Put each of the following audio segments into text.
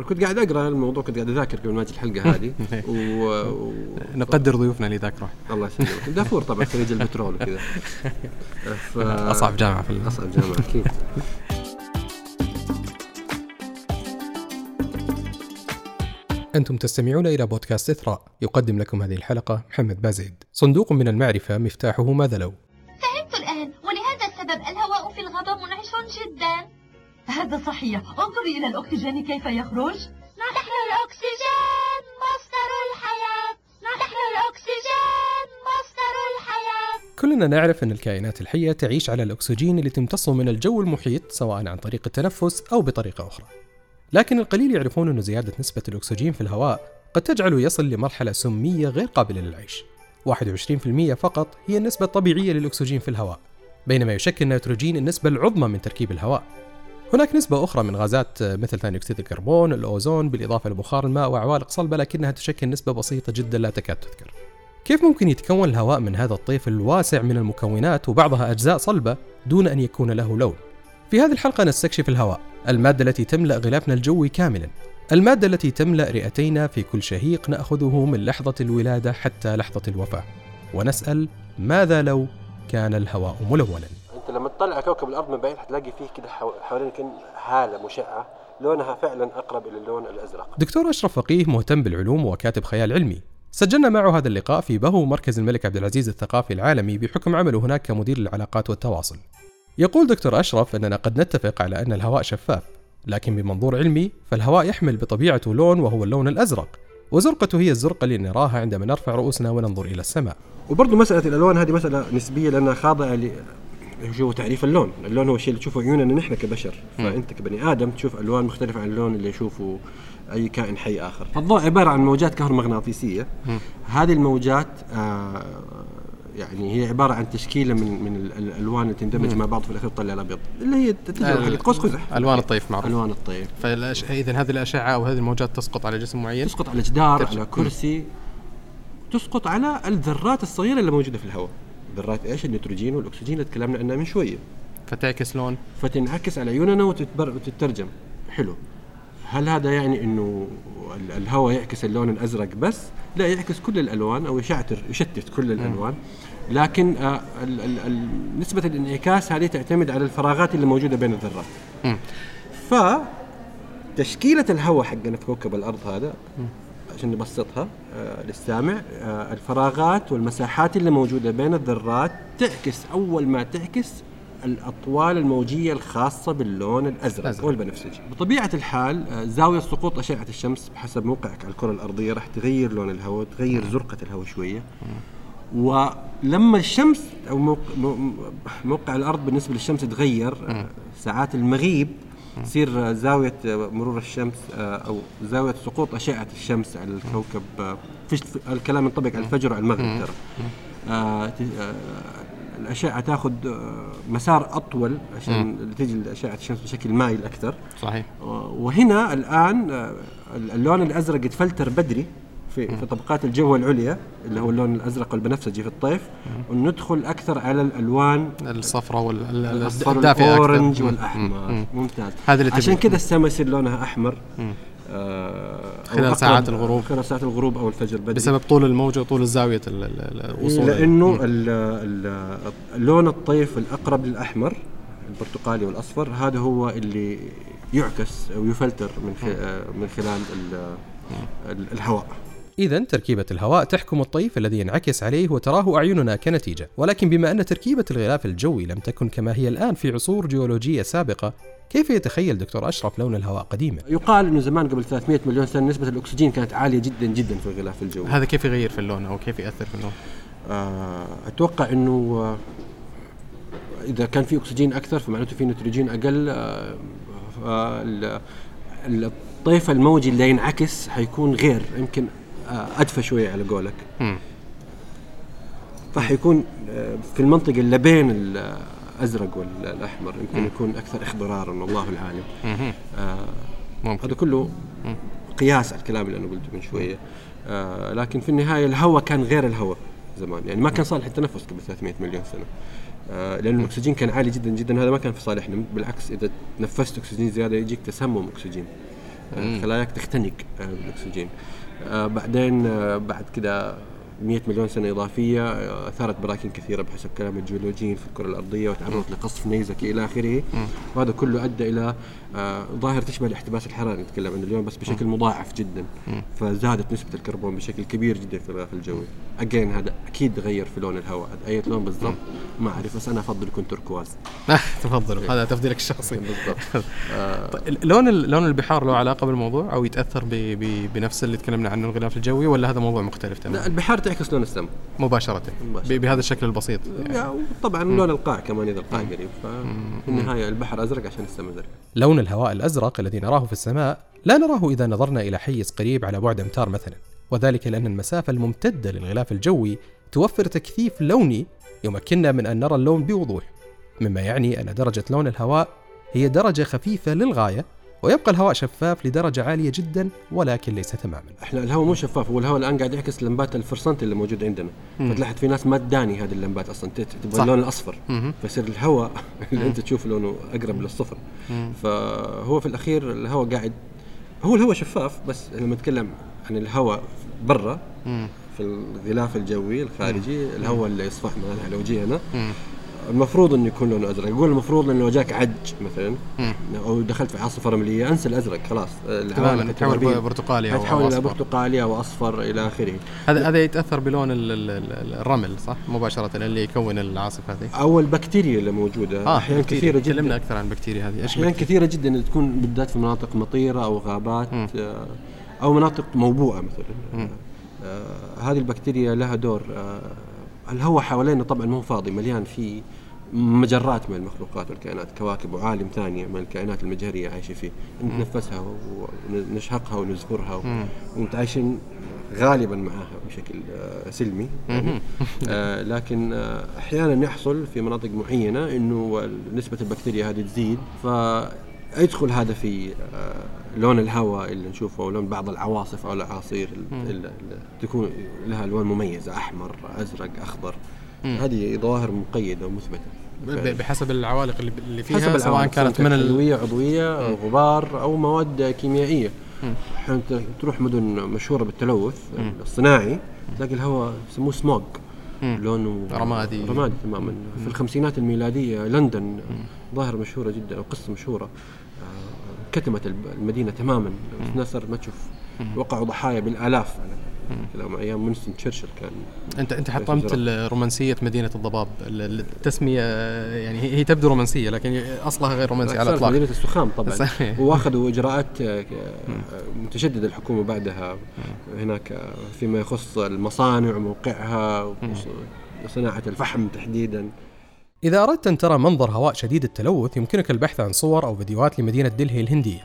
أنا كنت قاعد أقرأ الموضوع كنت قاعد أذاكر قبل ما أجي الحلقة هذه. و... و... نقدر ضيوفنا اللي يذاكروا الله يسلمك. دافور طبعا خريج البترول وكذا. ف... أصعب جامعة في أصعب جامعة أكيد. أنتم تستمعون إلى بودكاست إثراء. يقدم لكم هذه الحلقة محمد بازيد. صندوق من المعرفة مفتاحه ماذا لو؟ هذا صحيح. انظري إلى الأكسجين كيف يخرج. نحن الأكسجين مصدر الحياة. نحن الأكسجين مصدر الحياة. كلنا نعرف أن الكائنات الحية تعيش على الأكسجين اللي تمتصه من الجو المحيط سواء عن طريق التنفس أو بطريقة أخرى. لكن القليل يعرفون أن زيادة نسبة الأكسجين في الهواء قد تجعله يصل لمرحلة سمية غير قابلة للعيش. 21% فقط هي النسبة الطبيعية للأكسجين في الهواء بينما يشكل النيتروجين النسبة العظمى من تركيب الهواء. هناك نسبة أخرى من غازات مثل ثاني أكسيد الكربون، الأوزون بالإضافة لبخار الماء وعوالق صلبة لكنها تشكل نسبة بسيطة جدا لا تكاد تذكر. كيف ممكن يتكون الهواء من هذا الطيف الواسع من المكونات وبعضها أجزاء صلبة دون أن يكون له لون؟ في هذه الحلقة نستكشف الهواء، المادة التي تملأ غلافنا الجوي كاملا. المادة التي تملأ رئتينا في كل شهيق نأخذه من لحظة الولادة حتى لحظة الوفاة. ونسأل ماذا لو كان الهواء ملونا؟ انت لما تطلع على كوكب الأرض من بعيد حتلاقي فيه كده حو- حوالينك هالة مشعة لونها فعلا أقرب إلى اللون الأزرق. دكتور أشرف فقيه مهتم بالعلوم وكاتب خيال علمي. سجلنا معه هذا اللقاء في بهو مركز الملك عبد العزيز الثقافي العالمي بحكم عمله هناك كمدير العلاقات والتواصل. يقول دكتور أشرف أننا قد نتفق على أن الهواء شفاف لكن بمنظور علمي فالهواء يحمل بطبيعته لون وهو اللون الأزرق وزرقته هي الزرقة اللي نراها عندما نرفع رؤوسنا وننظر إلى السماء. وبرضه مسألة الألوان هذه مسألة نسبية لأنها خاضعة شو تعريف اللون، اللون هو الشيء اللي تشوفه عيوننا نحن كبشر، فأنت كبني آدم تشوف ألوان مختلفة عن اللون اللي يشوفه أي كائن حي آخر. الضوء عبارة عن موجات كهرومغناطيسية. هذه الموجات آه يعني هي عبارة عن تشكيلة من من ال- الألوان اللي تندمج مع بعض في الأخير تطلع الابيض، اللي هي التجربه حقت قوس قزح. ألوان الطيف معروف. ألوان الطيف. فالأش... إذا هذه الأشعة أو هذه الموجات تسقط على جسم معين؟ تسقط على جدار ترجع. على كرسي. تسقط على الذرات الصغيرة اللي موجودة في الهواء. ذرات إيش؟ النيتروجين والأكسجين اللي تكلمنا عنها من شوية. فتعكس لون. فتنعكس على عيوننا وتتبر وتترجم. حلو. هل هذا يعني إنه ال- الهواء يعكس اللون الأزرق بس؟ لا يعكس كل الألوان أو يشعتر يشتت كل الألوان. لكن آه ال ال ال نسبة الانعكاس هذه تعتمد على الفراغات اللي موجودة بين الذرات. ف تشكيلة الهواء حقنا في كوكب الأرض هذا عشان نبسطها آه للسامع آه الفراغات والمساحات اللي موجودة بين الذرات تعكس أول ما تعكس الأطوال الموجية الخاصة باللون الأزرق الأزرق. أو البنفسجي. بطبيعة الحال آه زاوية سقوط أشعة الشمس بحسب موقعك على الكرة الأرضية راح تغير لون الهواء، تغير زرقة الهواء شوية. ولما الشمس أو موقع, مو- موقع الأرض بالنسبة للشمس تغير ساعات المغيب تصير زاوية مرور الشمس آه، أو زاوية سقوط أشعة الشمس على الكوكب آه، فيش الكلام ينطبق على الفجر وعلى المغرب ترى. آه، الأشعة تاخذ مسار أطول عشان تجي أشعة الشمس بشكل مايل أكثر صحيح. وهنا الآن اللون الأزرق يتفلتر بدري. في في طبقات الجو العليا اللي هو اللون الأزرق والبنفسجي في الطيف وندخل أكثر على الألوان الصفراء أكثر. الأورنج. والأحمر. مم. ممتاز. هذا اللي عشان. كذا السماء يصير لونها أحمر. آه خلال ساعات الغروب. خلال ساعات الغروب أو الفجر بدري بسبب طول الموجة وطول الزاوية ال- ال- الوصول لأنه اللون الطيف الأقرب للأحمر البرتقالي والأصفر هذا هو اللي يعكس أو يفلتر من خ- من خلال ال- ال- الهواء. إذا تركيبة الهواء تحكم الطيف الذي ينعكس عليه وتراه أعيننا كنتيجة، ولكن بما أن تركيبة الغلاف الجوي لم تكن كما هي الآن في عصور جيولوجية سابقة، كيف يتخيل دكتور أشرف لون الهواء قديما؟ يقال إنه زمان قبل 300 مليون سنة نسبة الأكسجين كانت عالية جدا جدا في الغلاف الجوي هذا كيف يغير في اللون أو كيف يأثر في اللون؟ آه، أتوقع إنه آه، إذا كان في أكسجين أكثر فمعناته في نيتروجين أقل آه، فال- الطيف الموجي اللي ينعكس حيكون غير يمكن آه، أدفى شوية على قولك. فحيكون آه، في المنطقة اللي بين الأزرق والأحمر يمكن يكون أكثر اخضرارا والله العالم. آه، ممكن. هذا كله قياس على الكلام اللي أنا قلته من شوية. آه لكن في النهاية الهواء كان غير الهواء زمان. يعني ما كان صالح التنفس قبل 300 مليون سنة. آه لأن الأكسجين كان عالي جدا جدا. هذا ما كان في صالحنا. بالعكس إذا تنفست أكسجين زيادة يجيك تسمم أكسجين. آه، خلاياك تختنق آه، بالاكسجين آه، بعدين آه، بعد كده 100 مليون سنة إضافية آه، أثارت براكين كثيرة بحسب كلام الجيولوجيين في الكرة الأرضية وتعرضت لقصف نيزكي إلى آخره. وهذا كله أدى إلى آه، ظاهرة تشبه الاحتباس الحراري نتكلم عنه اليوم بس بشكل مضاعف جدا. فزادت نسبة الكربون بشكل كبير جدا في الغلاف الجوي. أجين هذا أكيد غير في لون الهواء. أي لون بالضبط؟ ما أعرف بس أنا أفضل يكون تركواز. تفضل هذا تفضيلك الشخصي. بالضبط. آه، طيب لون لون البحار له علاقة بالموضوع أو يتأثر بنفس اللي تكلمنا عنه الغلاف الجوي ولا هذا موضوع مختلف لا تماما البحار تعكس لون السماء مباشرة مباشرة. بهذا الشكل البسيط. طبعا لون القاع كمان إذا القاع قريب. ففي النهاية البحر أزرق عشان السماء زرق لون الهواء الأزرق الذي نراه في السماء لا نراه إذا نظرنا إلى حيز قريب على بعد أمتار مثلا وذلك لأن المسافة الممتدة للغلاف الجوي توفر تكثيف لوني يمكننا من أن نرى اللون بوضوح مما يعني أن درجة لون الهواء هي درجة خفيفة للغاية ويبقى الهواء شفاف لدرجة عالية جدا ولكن ليس تماما. إحنا الهواء مو شفاف هو الهواء الآن قاعد يعكس لمبات الفرسنت اللي موجود عندنا. فتلاحظ في ناس ما تداني هذه اللمبات أصلا تبغى. اللون الأصفر. فيصير الهواء اللي أنت تشوف لونه أقرب للصفر. فهو في الأخير الهواء قاعد هو الهواء شفاف بس لما نتكلم عن الهواء برا في الغلاف الجوي الخارجي الهواء اللي يصفح مثلا لو جي أنا المفروض إنه يكون لونه أزرق. أقول المفروض إنه لو جاك عج مثلا أو دخلت في عاصفه رمليه أنسى الأزرق خلاص. تماما. تحول برتقالي أو حتحول أو إلى. برتقالي أو اصفر إلى آخره. هذا هذا يتأثر بلون ال- ال- ال- الرمل صح؟ مباشرة اللي يكون العاصفة هذه. أو البكتيريا اللي موجودة. آه أحيانا. كثيرة تكلمنا جدا. أكثر عن البكتيريا هذه. إيش أحيانا؟ كثيرة جدا تكون بالذات في مناطق مطيرة أو غابات آه، أو مناطق موبوءة مثلا. آه، هذه البكتيريا لها دور آه، الهواء حوالينا طبعا مو فاضي مليان في مجرات من المخلوقات والكائنات كواكب وعالم ثانية من الكائنات المجهرية عايشة فيه. نتنفسها ونشهقها ونزفرها ومتعايشين غالبا معها بشكل آه، سلمي. يعني آه، لكن آه، أحيانا يحصل في مناطق معينة إنه نسبة البكتيريا هذه تزيد فيدخل هذا في آه، لون الهواء اللي نشوفه ولون بعض العواصف أو الأعاصير ال- ال- ال- تكون لها ألوان مميزة أحمر أزرق أخضر. هذه ظواهر مقيدة ومثبتة. بحسب العوالق اللي اللي فيها حسب سواء كانت من. حيويه عضوية أو غبار أو مواد كيميائية. أحيانا ت- تروح مدن مشهورة بالتلوث الصناعي تلاقي الهواء يسموه سموج لونه رمادي. رمادي تماما. في الخمسينات الميلادية لندن ظاهرة مشهورة جدا أو قصة مشهورة. كتمت المدينة تماما. الناس صارت ما تشوف وقعوا ضحايا بالآلاف. على كلام أيام وينستون تشرشل كان. انت أنت حطمت رومانسيه مدينة الضباب. ال- ال- التسمية يعني هي تبدو رومانسية لكن أصلها غير رومانسي على الإطلاق. مدينة السخام طبعا. صحيح. وأخذوا إجراءات آه، متشددة الحكومة بعدها. هناك آه، فيما يخص المصانع وموقعها وص- وصناعه الفحم تحديدا. إذا أردت أن ترى منظر هواء شديد التلوث يمكنك البحث عن صور أو فيديوهات لمدينة دلهي الهندية.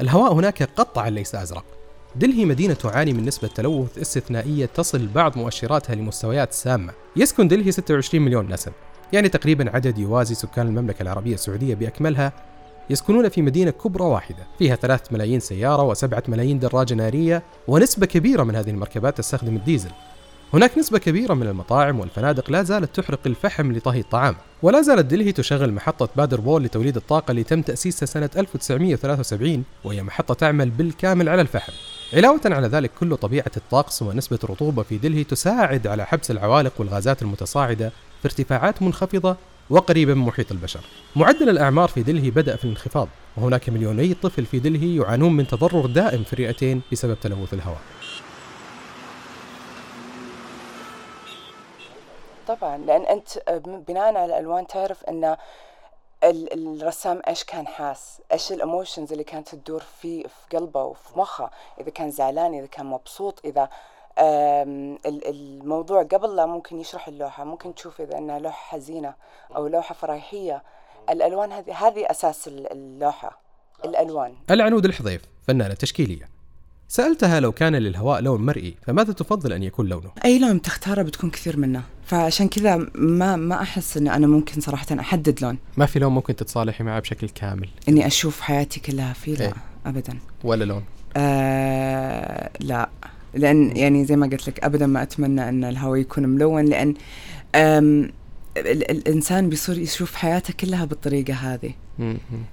الهواء هناك قطعا ليس أزرق. دلهي مدينة تعاني من نسبة تلوث استثنائية تصل بعض مؤشراتها لمستويات سامة. يسكن دلهي 26 مليون نسم، يعني تقريبا عدد يوازي سكان المملكة العربية السعودية بأكملها يسكنون في مدينة كبرى واحدة فيها ثلاثة ملايين سيارة وسبعة ملايين دراجة نارية ونسبة كبيرة من هذه المركبات تستخدم الديزل هناك نسبة كبيرة من المطاعم والفنادق لا زالت تحرق الفحم لطهي الطعام، ولا زالت دلهي تشغل محطة بادر بول لتوليد الطاقة اللي تم تأسيسها سنة 1973 وهي محطة تعمل بالكامل على الفحم. علاوة على ذلك كل طبيعة الطقس ونسبة الرطوبة في دلهي تساعد على حبس العوالق والغازات المتصاعدة في ارتفاعات منخفضة وقريبة من محيط البشر. معدل الأعمار في دلهي بدأ في الانخفاض، وهناك مليوني طفل في دلهي يعانون من تضرر دائم في الرئتين بسبب تلوث الهواء. طبعا لأن أنت بناء على الألوان تعرف إن ال- الرسام إيش كان حاس إيش الإيموشنز اللي كانت تدور في في قلبه وفي مخه. إذا كان زعلان إذا كان مبسوط إذا الموضوع قبل لا ممكن يشرح اللوحة ممكن تشوف إذا إنها لوحة حزينة أو لوحة فرحيه الألوان هذه هذه أساس ال- اللوحة الألوان. العنود الحضيف فنانة تشكيلية. سألتها لو كان للهواء لون مرئي فماذا تفضل أن يكون لونه؟ أي لون تختاره بتكون كثير منه. فعشان كذا ما ما أحس ان أنا ممكن صراحة أحدد لون. ما في لون ممكن تتصالحي معه بشكل كامل. إني أشوف حياتي كلها فيه لا إيه. ابدا. ولا لون. آه لا. لأن يعني زي ما قلت لك ابدا ما أتمنى إن الهواء يكون ملون لأن الإنسان بيصير يشوف حياته كلها بالطريقة هذه.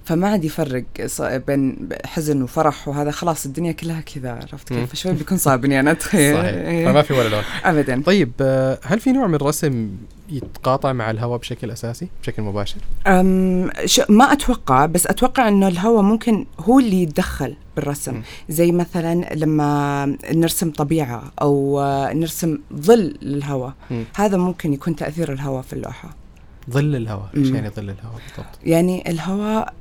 فما عاد يفرق ص- بين حزن وفرح وهذا خلاص الدنيا كلها كذا عرفت. كيف فشوي بيكون صعب اني أنا اتخيل صحيح إيه. فما في ولا لون ابدا طيب آه، هل في نوع من الرسم يتقاطع مع الهواء بشكل أساسي بشكل مباشر؟ أم ش- ما أتوقع بس أتوقع إنه الهواء ممكن هو اللي يتدخل بالرسم. زي مثلا لما نرسم طبيعة أو نرسم ظل للهواء. هذا ممكن يكون تأثير الهواء في اللوحة ظل الهواء إيش مم. يعني ظل الهواء بالضبط؟ يعني الهواء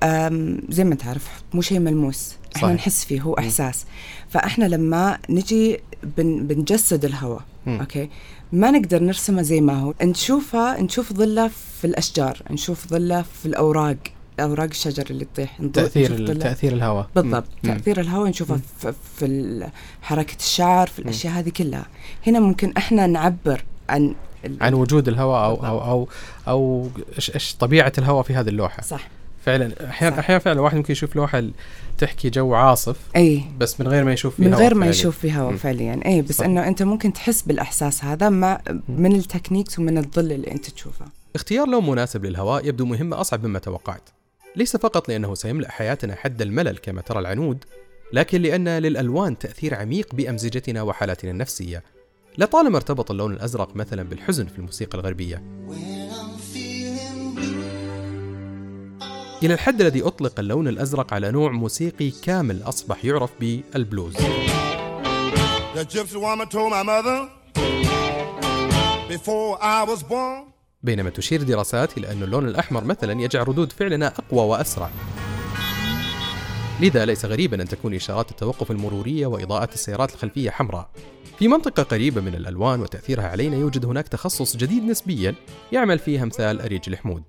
زي ما تعرف مو شيء ملموس إحنا صحيح. نحس فيه هو إحساس فإحنا لما نجي بن بنجسد الهواء مم. أوكي ما نقدر نرسمه زي ما هو نشوفه نشوف ظله في الأشجار نشوف ظله في الأوراق أوراق الشجر اللي تطيح تأثير تأثير الهواء بالضبط مم. تأثير الهواء نشوفه مم. في, في حركة الشعر في الأشياء هذه كلها هنا ممكن إحنا نعبر عن عن وجود الهواء أو. أو أو أو إيش إيش طبيعة الهواء في هذه اللوحة صح فعلا أحيانا. أحيانا فعلا الواحد ممكن يشوف لوحة تحكي جو عاصف أي بس من غير ما يشوف فيه من غير ما فعلي. يشوف في هواء. فعليا أي بس صح. إنه أنت ممكن تحس بالإحساس هذا مع من التكنيكس ومن الظل اللي أنت تشوفه اختيار لون مناسب للهواء يبدو مهمة أصعب مما توقعت ليس فقط لأنه سيملأ حياتنا حد الملل كما ترى العنود لكن لأن للألوان تأثير عميق بأمزجتنا وحالاتنا النفسية لطالما ارتبط اللون الأزرق مثلا بالحزن في الموسيقى الغربية. إلى الحد الذي أطلق اللون الأزرق على نوع موسيقي كامل أصبح يعرف بالبلوز. بينما تشير دراسات إلى أن اللون الأحمر مثلا يجعل ردود فعلنا أقوى وأسرع. لذا ليس غريبا أن تكون إشارات التوقف المرورية وإضاءات السيارات الخلفية حمراء. في منطقة قريبة من الألوان وتأثيرها علينا يوجد هناك تخصص جديد نسبيا يعمل فيه أمثال أريج الحمود.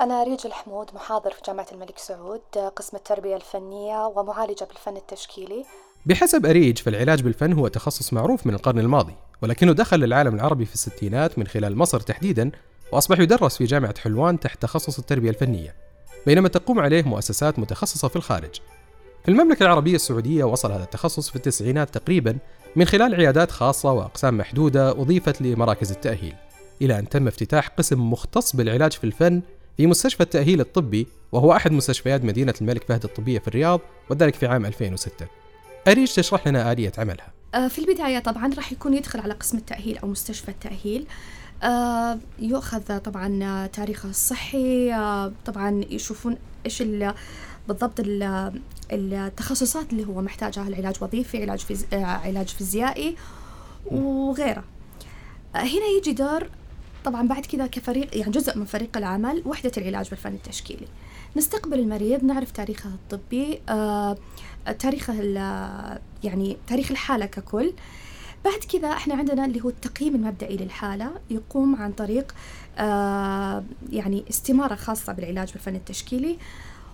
أنا ريج الحمود محاضر في جامعة الملك سعود قسم التربية الفنية ومعالجة بالفن التشكيلي. بحسب أريج فالعلاج بالفن هو تخصص معروف من القرن الماضي ولكنه دخل للعالم العربي في الستينات من خلال مصر تحديدا وأصبح يدرس في جامعة حلوان تحت تخصص التربية الفنية بينما تقوم عليه مؤسسات متخصصة في الخارج. في المملكة العربية السعودية وصل هذا التخصص في التسعينات تقريبا من خلال عيادات خاصة وأقسام محدودة أضيفت لمراكز التأهيل إلى أن تم افتتاح قسم مختص بالعلاج في الفن في مستشفى التأهيل الطبي وهو أحد مستشفيات مدينة الملك فهد الطبية في الرياض وذلك في عام 2006 أريج تشرح لنا آلية عملها. آه، في البداية طبعا راح يكون يدخل على قسم التأهيل أو مستشفى التأهيل. آه، يؤخذ طبعا تاريخه الصحي. آه، طبعا يشوفون إيش بالضبط ال- التخصصات اللي هو محتاجها العلاج وظيفي علاج فيز... آه، علاج فيزيائي وغيره. آه، هنا يجي دور طبعا بعد كذا كفريق يعني جزء من فريق العمل وحدة العلاج بالفن التشكيلي. نستقبل المريض نعرف تاريخه الطبي آه، تاريخه يعني تاريخ الحالة ككل. بعد كذا إحنا عندنا اللي هو التقييم المبدئي للحالة يقوم عن طريق يعني استمارة خاصة بالعلاج بالفن التشكيلي.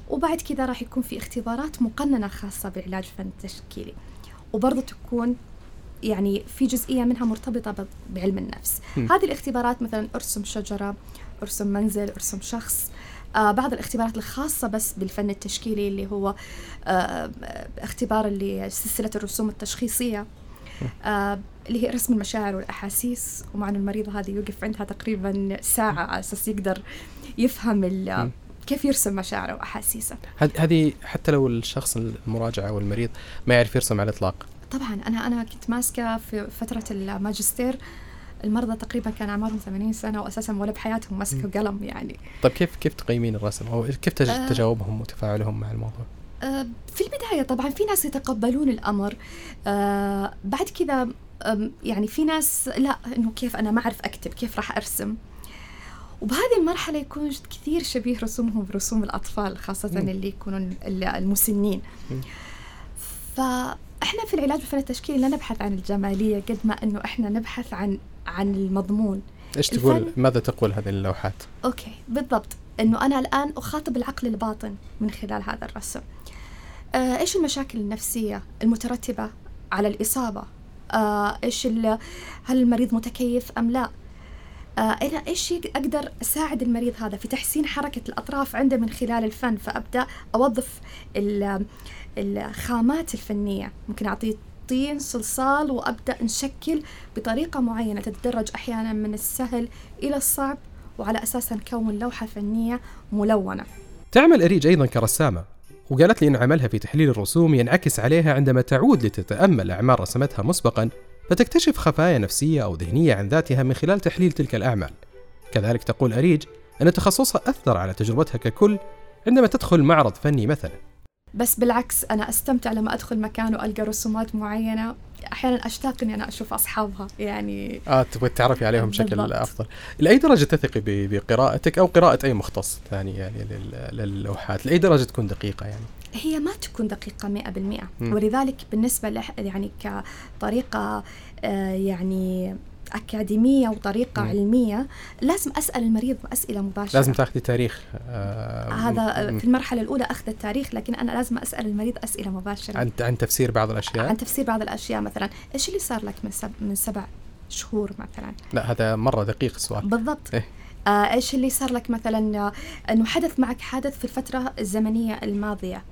وبعد كذا راح يكون في اختبارات مقننة خاصة بالعلاج بالفن التشكيلي. وبرضه تكون يعني في جزئية منها مرتبطة بعلم النفس. مم. هذه الاختبارات مثلا أرسم شجرة أرسم منزل أرسم شخص. آه بعض الاختبارات الخاصة بس بالفن التشكيلي اللي هو آه اختبار اللي سلسلة الرسوم التشخيصية. آه اللي هي رسم المشاعر والأحاسيس. ومع أن المريض هذا يوقف عندها تقريبا ساعة على أساس يقدر يفهم. كيف يرسم مشاعره وأحاسيسه؟ هذ- هذه حتى لو الشخص المراجع أو المريض ما يعرف يرسم على الإطلاق. طبعا أنا أنا كنت ماسكة في فترة الماجستير المرضى تقريبا كان أعمارهم 80 سنة وأساسا ولا بحياتهم مسكوا قلم يعني. طيب كيف كيف تقيمين الرسم؟ أو كيف آه. تجاوبهم وتفاعلهم مع الموضوع؟ آه، في البداية طبعا في ناس يتقبلون الأمر. آه، بعد كذا يعني في ناس لا إنه كيف أنا ما أعرف أكتب كيف راح أرسم؟ وبهذه المرحلة يكون كثير شبيه رسومهم برسوم الأطفال خاصة مم. اللي يكونون ال- المسنين. مم. فإحنا في العلاج بالفن التشكيلي لا نبحث عن الجمالية قد ما إنه إحنا نبحث عن عن المضمون. إيش تقول؟ ماذا تقول هذه اللوحات؟ أوكي بالضبط. إنه أنا الآن أخاطب العقل الباطن من خلال هذا الرسم. آه، إيش المشاكل النفسية المترتبة على الإصابة؟ آه، إيش ال- هل المريض متكيف أم لا؟ أنا إيش أقدر أساعد المريض هذا في تحسين حركة الأطراف عنده من خلال الفن؟ فأبدأ أوظف ال- الخامات الفنية. ممكن أعطيه طين صلصال وأبدأ نشكل بطريقة معينة تتدرج أحيانا من السهل إلى الصعب وعلى أساسها نكون لوحة فنية ملونة. تعمل أريج أيضا كرسامة وقالت لي أن عملها في تحليل الرسوم ينعكس عليها عندما تعود لتتأمل أعمال رسمتها مسبقا. فتكتشف خفايا نفسية أو ذهنية عن ذاتها من خلال تحليل تلك الأعمال. كذلك تقول أريج أن تخصصها أثر على تجربتها ككل عندما تدخل معرض فني مثلا. بس بالعكس أنا أستمتع لما أدخل مكان وألقى رسومات معينة. أحيانا أشتاق إني أنا أشوف أصحابها يعني آه تبغى تعرفي عليهم بشكل. أفضل. لأي درجة تثقي بقراءتك أو قراءة أي مختص ثاني يعني لل- للوحات لأي درجة تكون دقيقة يعني؟ هي ما تكون دقيقة مئة بالمئة. مم. ولذلك بالنسبة يعني كطريقة آه، يعني أكاديمية وطريقة مم. علمية لازم أسأل المريض أسئلة مباشرة. لازم تاخذي تاريخ آه هذا م- في المرحلة الأولى أخذ التاريخ لكن أنا لازم أسأل المريض أسئلة مباشرة. عن عن تفسير بعض الأشياء؟ عن تفسير بعض الأشياء مثلا إيش اللي صار لك من سب من سبع شهور مثلا؟ لا هذا مرة دقيق السؤال. بالضبط. إيه. آه إيش اللي صار لك مثلا آه، إنه حدث معك حدث في الفترة الزمنية الماضية؟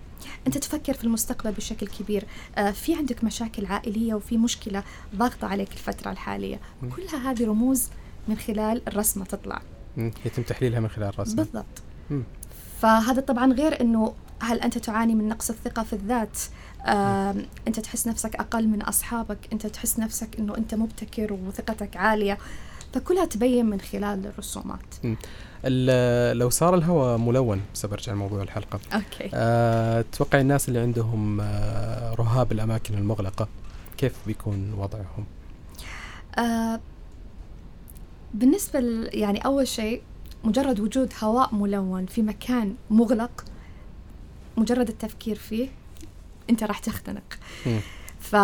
أنت تفكر في المستقبل بشكل كبير. آه في عندك مشاكل عائلية وفي مشكلة ضاغطة عليك الفترة الحالية. كلها هذه رموز من خلال الرسمة تطلع. م، يتم تحليلها من خلال الرسم بالضبط. فهذا طبعا غير إنه هل أنت تعاني من نقص الثقة في الذات؟ آم، أنت تحس نفسك أقل من أصحابك؟ أنت تحس نفسك إنه أنت مبتكر وثقتك عالية؟ فكلها تبين من خلال الرسومات. ال- لو صار الهواء ملون بس برجع لموضوع الحلقة. أوكي. أه تتوقع الناس اللي عندهم آه رهاب الأماكن المغلقة كيف بيكون وضعهم؟ بالنسبة ل- يعني أول شيء مجرد وجود هواء ملون في مكان مغلق مجرد التفكير فيه أنت راح تختنق. ف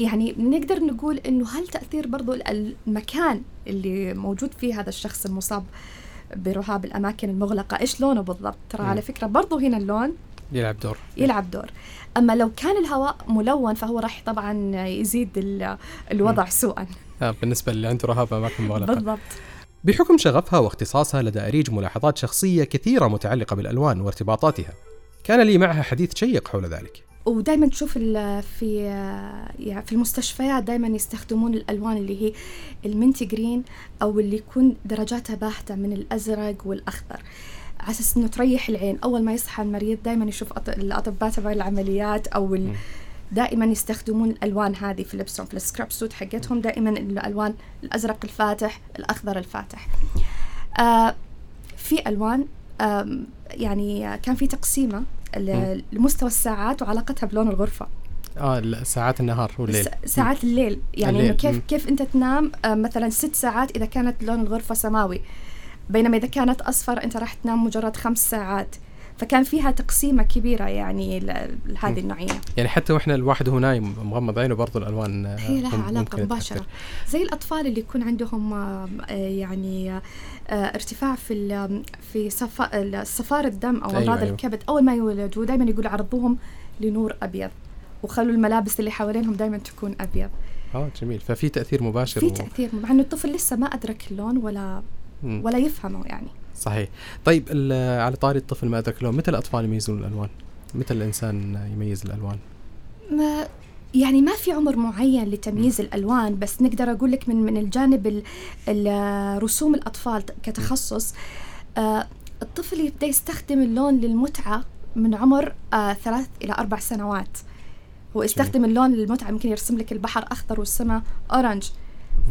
يعني نقدر نقول إنه هل تاثير برضو ال- المكان اللي موجود فيه هذا الشخص المصاب برهاب الأماكن المغلقة. إيش لونه بالضبط؟ ترى. على فكرة برضو هنا اللون يلعب دور. يلعب دور. أما لو كان الهواء ملون فهو راح طبعا يزيد ال- الوضع سوءا. آه بالنسبة اللي عنده رهاب أماكن مغلقة. بالضبط. بحكم شغفها واختصاصها لدى أريج ملاحظات شخصية كثيرة متعلقة بالألوان وارتباطاتها كان لي معها حديث شيق حول ذلك. ودائما تشوف في يعني في المستشفيات دائما يستخدمون الألوان اللي هي المنتي جرين أو اللي يكون درجاتها باهتة من الأزرق والأخضر. على أساس إنه تريح العين. أول ما يصحى المريض دائما يشوف الأطباء تبع العمليات أو ال... دائما يستخدمون الألوان هذه في لبسهم. في السكراب سوت حقتهم دائما الألوان الأزرق الفاتح الأخضر الفاتح. آه في ألوان آم، يعني كان في تقسيمة لمستوى الساعات وعلاقتها بلون الغرفة. آه ساعات النهار والليل. ساعات الليل. يعني الليل، إنه كيف مم. كيف أنت تنام آه، مثلا ست ساعات إذا كانت لون الغرفة سماوي. بينما إذا كانت أصفر أنت راح تنام مجرد خمس ساعات. فكان فيها تقسيمة كبيرة يعني لهذه النوعية. يعني حتى وإحنا الواحد وهو نايم مغمض عينه برضو الألوان آه، هي لها علاقة مباشرة. زي الأطفال اللي يكون عندهم آه، آه، يعني ارتفاع في في صفا صفار الدم أو أيوة، أمراض أيوة. الكبد أول ما يولدوا دائما يقولوا عرضوهم لنور أبيض. وخلوا الملابس اللي حوالينهم دائما تكون أبيض. آه جميل. ففي تأثير مباشر في تأثير مع إنه الطفل لسه ما أدرك اللون ولا. ولا يفهمه يعني. صحيح. طيب على طاري الطفل ما ادرك لون متى الأطفال يميزون الألوان؟ متى الإنسان يميز الألوان؟ ما يعني ما في عمر معين لتمييز الألوان بس نقدر أقول لك من من الجانب ال- ال- رسوم الأطفال كتخصص آه، الطفل يبدأ يستخدم اللون للمتعة من عمر آه، ثلاث إلى أربع سنوات. هو يستخدم اللون للمتعة ممكن يرسم لك البحر أخضر والسماء orange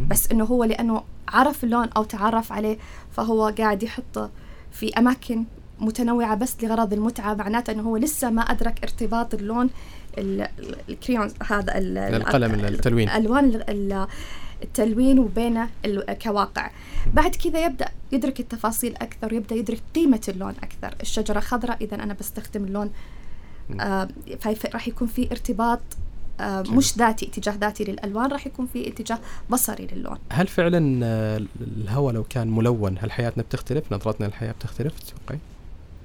بس إنه هو لأنه عرف اللون أو تعرف عليه فهو قاعد يحطه في أماكن متنوعة بس لغرض المتعة معناته إنه هو لسه ما أدرك ارتباط اللون ال- ال- ال crayon هذا ال- ال- القلم ال- التلوين. الوان ال- ال- التلوين وبينه كواقع. بعد كذا يبدأ يدرك التفاصيل أكثر يبدا يدرك قيمة اللون أكثر. الشجرة خضراء إذا أنا بستخدم اللون آه راح يكون في ارتباط مش ذاتي اتجاه ذاتي للألوان راح يكون في اتجاه بصري للون هل فعلا آه، الهواء لو كان ملون هل حياتنا بتختلف؟ نظرتنا للحياة بتختلف تتوقعي؟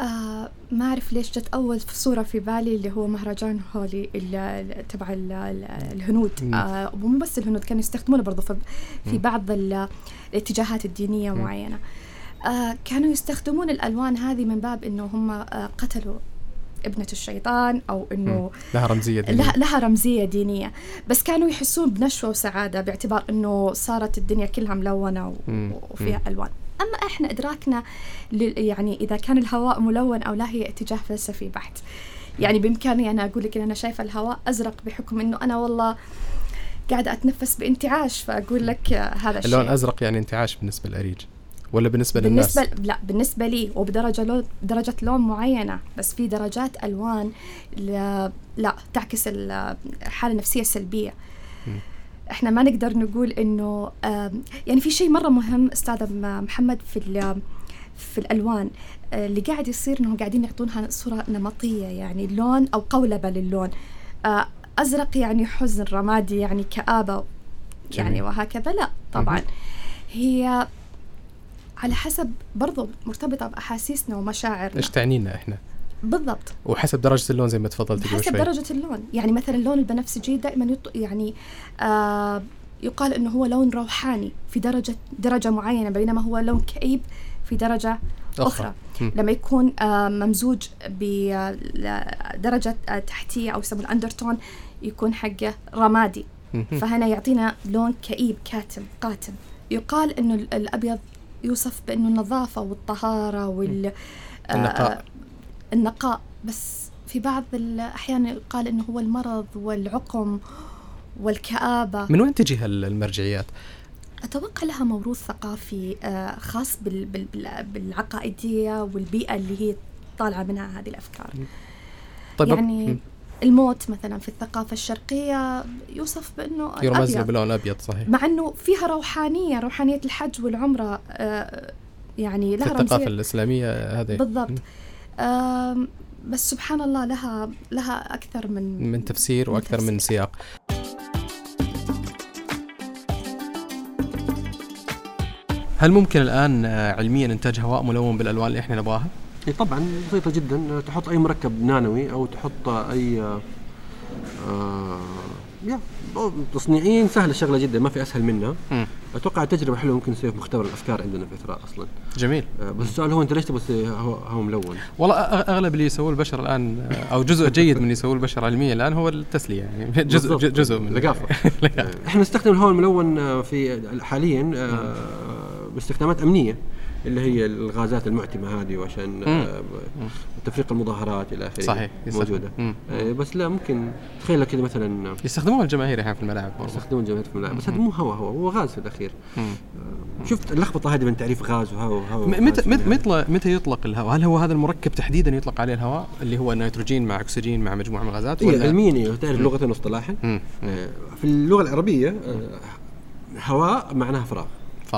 آه ما أعرف ليش جت أول صورة في بالي اللي هو مهرجان هولي تبع ال- ال- الهنود. آه ومو بس الهنود كانوا يستخدمونه برضو في. بعض ال- الاتجاهات الدينية مم. معينة آه كانوا يستخدمون الألوان هذه من باب إنه هم آه قتلوا ابنة الشيطان أو إنه لها رمزية دينية. لها, لها رمزية دينية بس كانوا يحسون بنشوة وسعادة باعتبار إنه صارت الدنيا كلها ملونة. وفيها. ألوان أما إحنا إدراكنا لل- يعني إذا كان الهواء ملون أو لا هي اتجاه فلسفي بحت يعني بإمكاني أنا أقول لك إن أنا شايفة الهواء أزرق بحكم إنه أنا والله قاعدة أتنفس بانتعاش فأقول لك هذا الشيء اللون أزرق يعني انتعاش بالنسبة للاريج ولا بالنسبة للناس؟ بالنسبة لا بالنسبة لي وبدرجة لون درجة لون معينة بس في درجات ألوان لا, لا تعكس ال- الحالة النفسية السلبية إحنا ما نقدر نقول إنه يعني في شيء مرة مهم أستاذ محمد في في الألوان آه، اللي قاعد يصير إنهم قاعدين يعطونها صورة نمطية يعني لون أو قولبة للون آه، أزرق يعني حزن رمادي يعني كآبة يعني جميل. وهكذا لا طبعا. هي على حسب برضو مرتبطة بأحاسيسنا ومشاعرنا. إيش تعني لنا إحنا؟ بالضبط. وحسب درجة اللون زي ما تفضلت قبل حسب شوي. درجة اللون. يعني مثلا اللون البنفسجي دائما يط... يعني آه يقال إنه هو لون روحاني في درجة درجة معينة بينما هو لون كئيب في درجة أخرى. أخرى. لما يكون آه ممزوج بدرجة آه تحتية أو يسموه الأندرتون يكون حقه رمادي. فهنا يعطينا لون كئيب كاتم قاتم. يقال إنه ال- الأبيض يوصف بأنه النظافة والطهارة وال آه، النقاء. النقاء بس في بعض الاحيان يقال إنه هو المرض والعقم والكآبة من وين تجي هالمرجعيات؟ أتوقع لها موروث ثقافي آه، خاص بال- بال- بال- بالعقائدية والبيئة اللي هي طالعة منها هذه الأفكار طيب يعني. الموت مثلا في الثقافة الشرقية يوصف بأنه يرمز له الأبيض. بلون أبيض صحيح مع أنه فيها روحانية روحانية الحج والعمرة آه، يعني في لها الثقافة رمزية الإسلامية هذه بالضبط بس سبحان الله لها لها أكثر من من تفسير من وأكثر من تفسير. سياق هل ممكن الآن آه، علميا إنتاج هواء ملون بالألوان اللي إحنا نبغاها؟ إي طبعا بسيطة جدا. تحط أي مركب نانوي أو تحط أي آه يا تصنيعيا سهلة الشغله جدا ما في أسهل منها. أتوقع تجربة حلوة ممكن نسويها في مختبر الأفكار عندنا في إثراء أصلا. جميل. آه بس السؤال هو أنت ليش تبغى تسوي هو, هو ملون؟ والله أغلب اللي يسووه البشر الآن أو جزء جيد من اللي يسووه البشر علميا الآن هو التسلية يعني جزء بالضبط. جزء من ثقافه آه، إحنا نستخدم الهواء الملون آه، في حاليا آه، باستخدامات أمنية. اللي هي الغازات المعتمة هذه وعشان آه، تفريق المظاهرات إلى آخره صحيح،. موجودة. آه، بس لا ممكن تخيل كذا مثلا يستخدموها الجماهير أحيانا في الملاعب يستخدمون جماهير في الملاعب بس هذا مو هواء هواء هو غاز في الأخير. مم. آه، شفت اللخبطة هذه بين تعريف غاز وهواء وهواء متى متى متى يطلق الهواء؟ هل هو هذا المركب تحديدا يطلق عليه الهواء اللي هو نيتروجين مع أكسجين مع مجموعة من الغازات هي ولا علميا إيه، تعرف لغة واصطلاحا في اللغة العربية هواء معناها فراغ.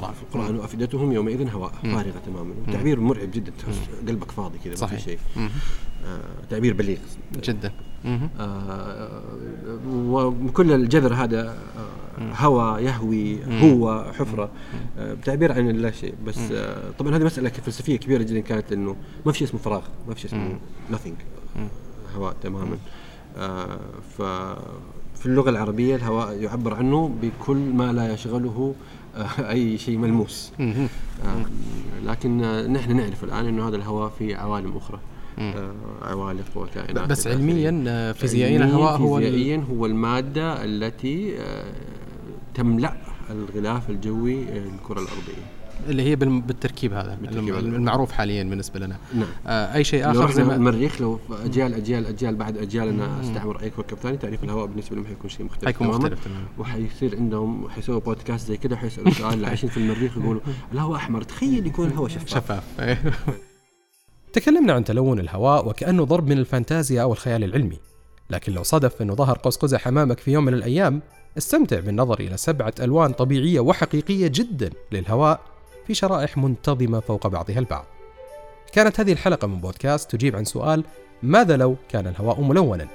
فراغ في القرآن وأفئدتهم يومئذ هواء فارغة تماما. تعبير مرعب جدا تحس قلبك فاضي كذا ما. في شيء. آه تعبير بليغ. جدا. مم. آه وكل الجذر هذا آه هوى يهوي هو حفرة. آه تعبير عن لا شيء. بس آه طبعا هذه مسألة فلسفية كبيرة جدا كانت لأنه ما في شيء اسمه فراغ ما في شيء اسمه nothing. هواء تماما. آه ففي اللغة العربية الهواء يعبر عنه بكل ما لا يشغله آه أي شيء ملموس. آه لكن نحن نعرف الآن أنه هذا الهواء في عوالم أخرى آه عوالق وكائنات بس. علميا فيزيائيا الهواء هو فيزيائيا هو المادة التي تملأ الغلاف الجوي للكرة الأرضية اللي هي بالتركيب هذا بالتركيب هذا. المعروف حاليا بالنسبة لنا. نعم. آه أي شيء آخر زي ما المريخ لو اجيال اجيال أجيال بعد اجيال أنا استعمر اي كوكب ثاني تعريف الهواء بالنسبة لهم حيكون شيء مختلف حيكون. مختلف تماما. وحيصير عندهم حيسووا بودكاست زي كذا وحيسالوا سؤال اللي عايشين في المريخ يقولوا الهواء أحمر. تخيل يكون الهواء شفاف. شفاف. تكلمنا عن تلون الهواء وكأنه ضرب من الفانتازيا أو الخيال العلمي. لكن لو صدف أنه ظهر قوس قزح أمامك في يوم من الأيام استمتع بالنظر إلى سبعة ألوان طبيعية وحقيقية جدا للهواء. في شرائح منتظمة فوق بعضها البعض. كانت هذه الحلقة من بودكاست تجيب عن سؤال ماذا لو كان الهواء ملونا؟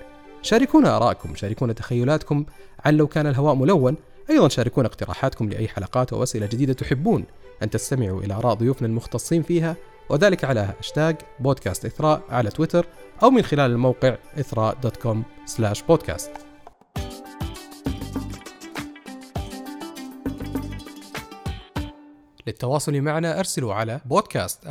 شاركونا آراءكم شاركونا تخيلاتكم عن لو كان الهواء ملون. أيضا شاركونا اقتراحاتكم لأي حلقات أو أسئلة جديدة تحبون. أن تستمعوا إلى آراء ضيوفنا المختصين فيها وذلك على هاشتاج بودكاست إثراء على تويتر أو من خلال الموقع إثراء dot com slash podcast للتواصل معنا أرسلوا على بودكاست